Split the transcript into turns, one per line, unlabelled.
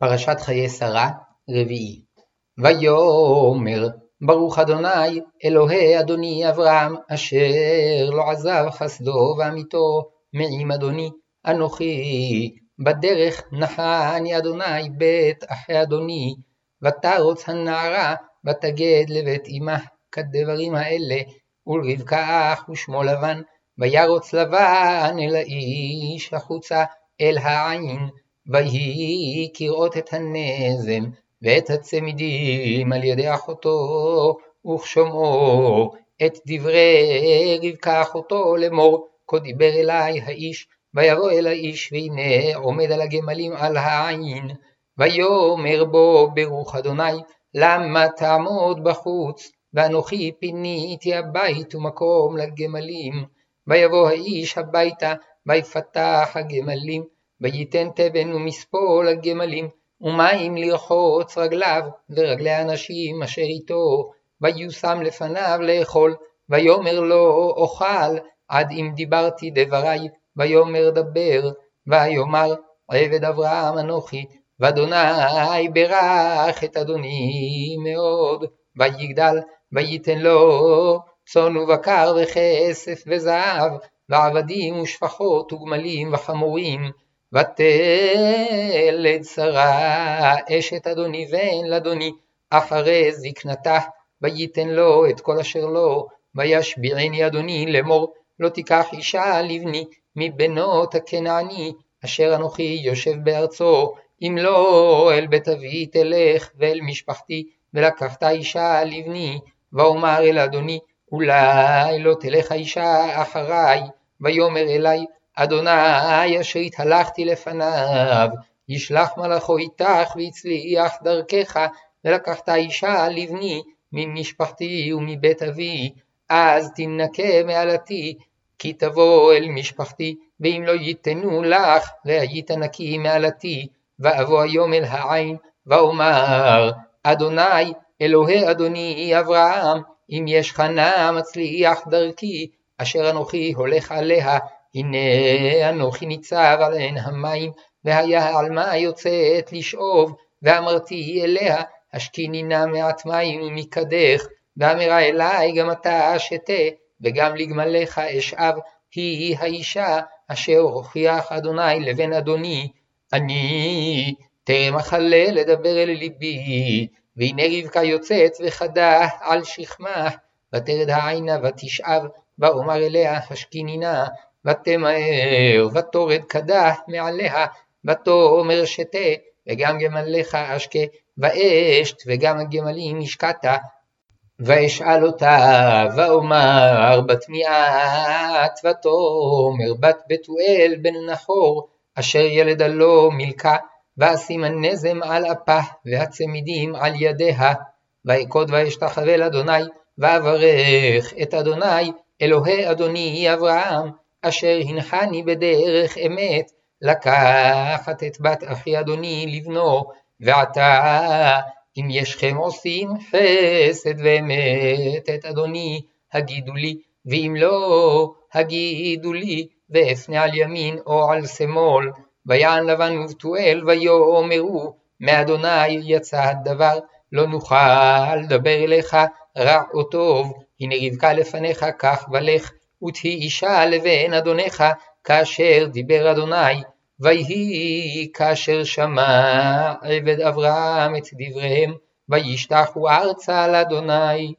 פרשת חיי שרה, רביעי. ויאמר ברוך אדוני אלוהי אדוני אברהם אשר לא עזב חסדו ואמיתו מעם אדוני אנוכי בדרך נחני אדוני בית אחי אדוני ותרוץ הנערה ותגד לבית אמה כדברים האלה ולרבקה אח ושמו לבן וירוץ לבן אל האיש החוצה אל העין ויהי כראות את הנזם ואת הצמידים על ידי אחותו, וכשומעו את דברי רבקה אחותו לאמור, כה דיבר אלי האיש, ויבוא אל האיש, והנה עומד על הגמלים על העין, ויאמר בו ברוך אדוני, למה תעמוד בחוץ, ואנוכי פיניתי הבית ומקום לגמלים. ויבוא האיש הביתה, ויפתח הגמלים, וייתן תבן ומספול הגמלים, ומים לרחוץ רגליו ורגלי האנשים אשר איתו, ויושם לפניו לאכול, ויאמר לו אוכל, עד אם דיברתי דברי, ויאמר דבר, ויאמר עבד אברהם אנוכי, ואדוני ברך את אדוני מאוד, ויגדל, וייתן לו צאן ובקר וכסף וזהב, ועבדים ושפחות וגמלים וחמורים, ותלד שרה אשת אדוני בן לאדוני אחרי זקנתה וייתן לו את כל אשר לו וישביעני אדוני לאמור לא תיקח אישה לבני מבנות הכנעני אשר אנוכי יושב בארצו אם לא אל בית אבי תלך ואל משפחתי ולקחת אישה לבני ואומר אל אדוני אולי לא תלך האישה אחריי ויאמר אלי אדוני אשר התהלכתי לפניו, ישלח מלאכו איתך והצליח דרכך, ולקחת אישה לבני ממשפחתי ומבית אבי, אז תנקה מעלתי, כי תבוא אל משפחתי, ואם לא ייתנו לך, והיית נקי מעלתי, ואבוא היום אל העין, ואומר, אדוני, אלוהי אדוני אברהם, אם יש חנה מצליח דרכי, אשר אנוכי הולך עליה, הנה אנוכי ניצב על עין המים, והיה העלמה יוצאת לשאוב, ואמרתי אליה, השקיני נא מעט מים מקדך, ואמרה אלי גם אתה שתה, וגם לגמליך אשאב, היא האישה אשר הוכיח אדוני לבן אדוני. אני טרם אכלה לדבר אל ליבי, והנה רבקה יוצאת וחדה על שכמה, ותרד העינה ותשאב, ואומר אליה השקיני נא, ותמהר, ותורד קדח מעליה, ותאמר שתה, וגם גמליך אשקה, ואשת, וגם הגמלים השקעת. ואשאל אותה, ואומר בת מיעט, ותאמר בת בתואל בן נחור, אשר ילדה לו מלכה, ואשים הנזם על אפה, והצמידים על ידיה. ואכוד ואשתחווה לאדוני, ואברך את אדוני, אלוהי אדוני אברהם, אשר הנחני בדרך אמת, לקחת את בת אחי אדוני לבנו, ועתה אם ישכם עושים חסד ואמת את אדוני, הגידו לי, ואם לא, הגידו לי, ואפנה על ימין או על שמאל, ויען לבן ובתואל ויאמרו, מאדוני יצא הדבר, לא נוכל לדבר אליך רע או טוב, הנה רבקה לפניך כך ולך, ותהי אישה לבן אדונך, כאשר דיבר אדוני, ויהי כאשר שמע עבד אברהם את דבריהם, וישתחו ארצה לאדוני.